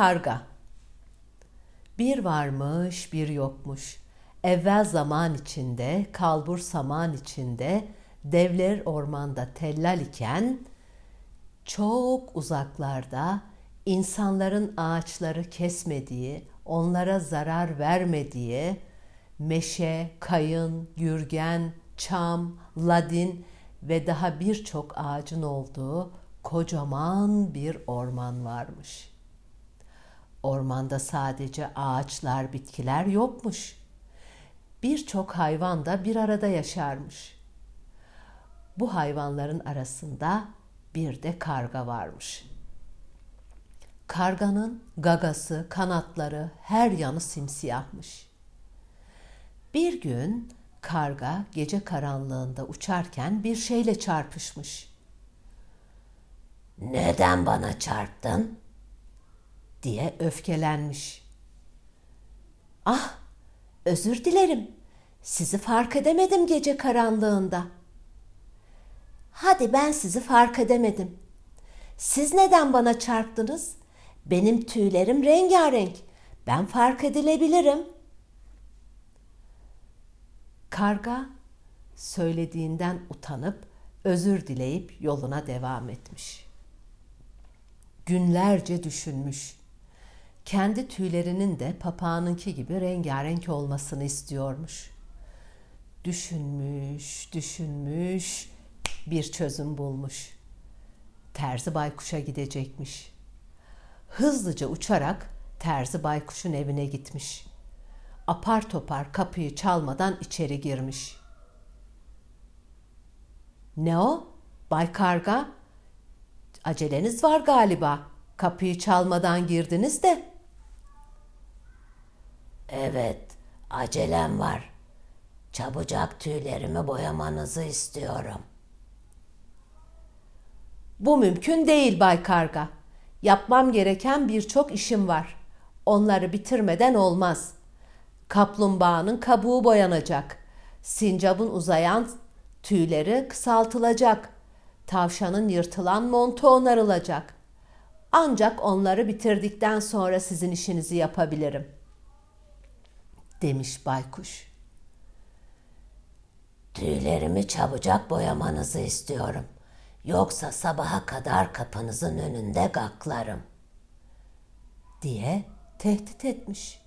karga. Bir varmış, bir yokmuş. Evvel zaman içinde, kalbur saman içinde, devler ormanda tellal iken, çok uzaklarda insanların ağaçları kesmediği, onlara zarar vermediği, meşe, kayın, gürgen, çam, ladin ve daha birçok ağacın olduğu kocaman bir orman varmış. Ormanda sadece ağaçlar, bitkiler yokmuş. Birçok hayvan da bir arada yaşarmış. Bu hayvanların arasında bir de karga varmış. Karganın gagası, kanatları, her yanı simsiyahmış. Bir gün karga gece karanlığında uçarken bir şeyle çarpışmış. Neden bana çarptın? Diye öfkelenmiş. Ah, özür dilerim. Sizi fark edemedim gece karanlığında. Hadi ben sizi fark edemedim. Siz neden bana çarptınız? Benim tüylerim rengarenk. Ben fark edilebilirim. Karga söylediğinden utanıp özür dileyip yoluna devam etmiş. Günlerce düşünmüş. Kendi tüylerinin de papağanınki gibi rengarenk olmasını istiyormuş. Düşünmüş, düşünmüş, bir çözüm bulmuş. Terzi baykuşa gidecekmiş. Hızlıca uçarak terzi baykuşun evine gitmiş. Apar topar kapıyı çalmadan içeri girmiş. Ne o? Bay Karga? Aceleniz var galiba. Kapıyı çalmadan girdiniz de. Evet, acelem var. Çabucak tüylerimi boyamanızı istiyorum. Bu mümkün değil Bay Karga. Yapmam gereken birçok işim var. Onları bitirmeden olmaz. Kaplumbağanın kabuğu boyanacak. Sincapın uzayan tüyleri kısaltılacak. Tavşanın yırtılan montu onarılacak. Ancak onları bitirdikten sonra sizin işinizi yapabilirim. Demiş baykuş. Tüylerimi çabucak boyamanızı istiyorum. Yoksa sabaha kadar kapınızın önünde gaklarım. Diye tehdit etmiş.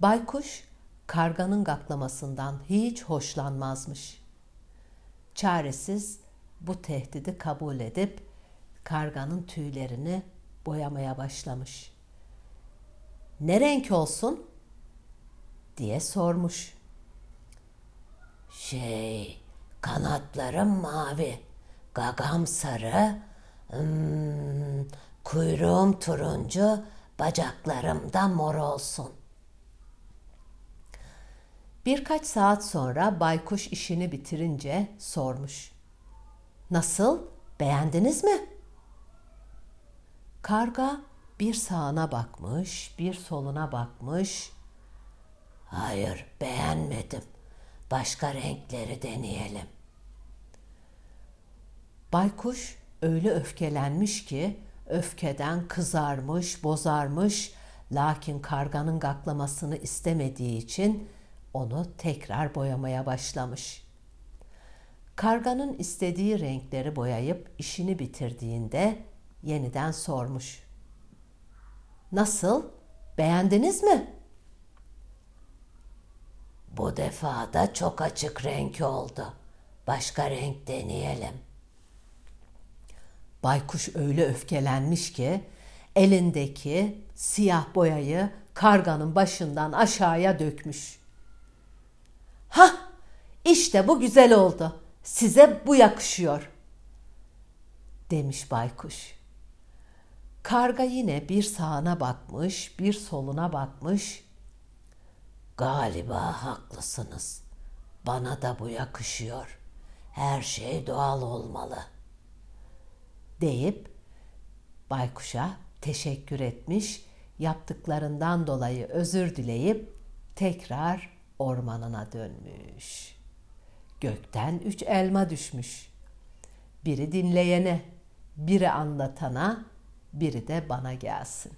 Baykuş karganın gaklamasından hiç hoşlanmazmış. Çaresiz bu tehdidi kabul edip karganın tüylerini boyamaya başlamış. Ne renk olsun? Diye sormuş. Şey, kanatlarım mavi, gagam sarı, hmm, kuyruğum turuncu, bacaklarım da mor olsun. Birkaç saat sonra baykuş işini bitirince sormuş. Nasıl? Beğendiniz mi? Karga bir sağına bakmış, bir soluna bakmış. Hayır, beğenmedim. Başka renkleri deneyelim. Baykuş öyle öfkelenmiş ki öfkeden kızarmış, bozarmış, lakin karganın gaklamasını istemediği için onu tekrar boyamaya başlamış. Karganın istediği renkleri boyayıp işini bitirdiğinde yeniden sormuş. Nasıl? Beğendiniz mi? Bu defa da çok açık renk oldu. Başka renk deneyelim. Baykuş öyle öfkelenmiş ki elindeki siyah boyayı karganın başından aşağıya dökmüş. Ha, işte bu güzel oldu. Size bu yakışıyor." demiş baykuş. Karga yine bir sağına bakmış, bir soluna bakmış. Galiba haklısınız. Bana da bu yakışıyor. Her şey doğal olmalı. Deyip baykuşa teşekkür etmiş, yaptıklarından dolayı özür dileyip tekrar ormanına dönmüş. Gökten üç elma düşmüş. Biri dinleyene, biri anlatana, biri de bana gelsin.